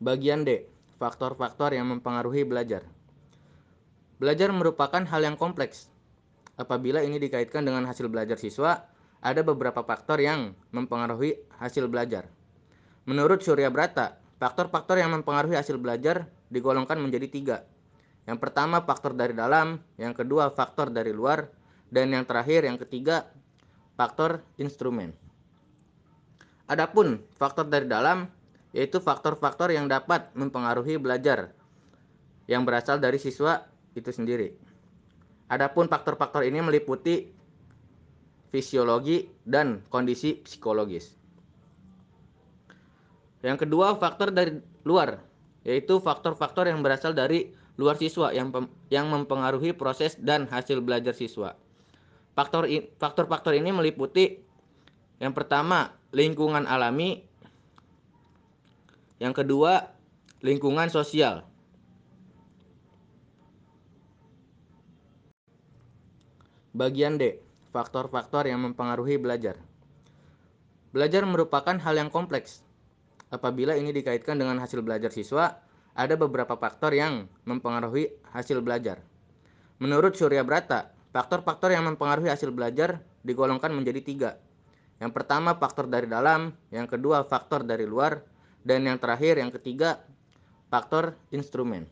Bagian D. Faktor-faktor yang mempengaruhi belajar. Belajar merupakan hal yang kompleks. Apabila ini dikaitkan dengan hasil belajar siswa, ada beberapa faktor yang mempengaruhi hasil belajar. Menurut Surya Brata, faktor-faktor yang mempengaruhi hasil belajar digolongkan menjadi tiga. Yang pertama faktor dari dalam, yang kedua faktor dari luar, dan yang terakhir yang ketiga faktor instrumen. Adapun faktor dari dalam yaitu faktor-faktor yang dapat mempengaruhi belajar yang berasal dari siswa itu sendiri. Adapun faktor-faktor ini meliputi fisiologi dan kondisi psikologis. Yang kedua, faktor dari luar, yaitu faktor-faktor yang berasal dari luar siswa yang yang mempengaruhi proses dan hasil belajar siswa. Faktor faktor-faktor ini meliputi yang pertama, lingkungan alami yang kedua, lingkungan sosial. Bagian D, faktor-faktor yang mempengaruhi belajar. Belajar merupakan hal yang kompleks. Apabila ini dikaitkan dengan hasil belajar siswa, ada beberapa faktor yang mempengaruhi hasil belajar. Menurut Surya Brata, faktor-faktor yang mempengaruhi hasil belajar digolongkan menjadi tiga. Yang pertama faktor dari dalam, yang kedua faktor dari luar, dan yang terakhir yang ketiga faktor instrumen.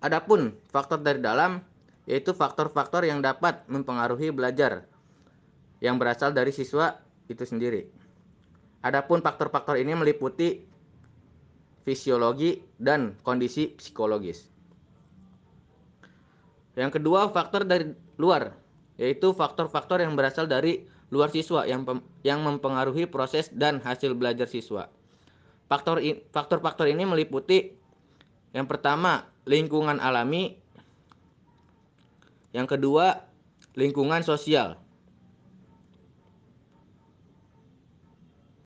Adapun faktor dari dalam yaitu faktor-faktor yang dapat mempengaruhi belajar yang berasal dari siswa itu sendiri. Adapun faktor-faktor ini meliputi fisiologi dan kondisi psikologis. Yang kedua, faktor dari luar, yaitu faktor-faktor yang berasal dari luar siswa yang yang mempengaruhi proses dan hasil belajar siswa. Faktor faktor-faktor ini meliputi yang pertama lingkungan alami, yang kedua lingkungan sosial,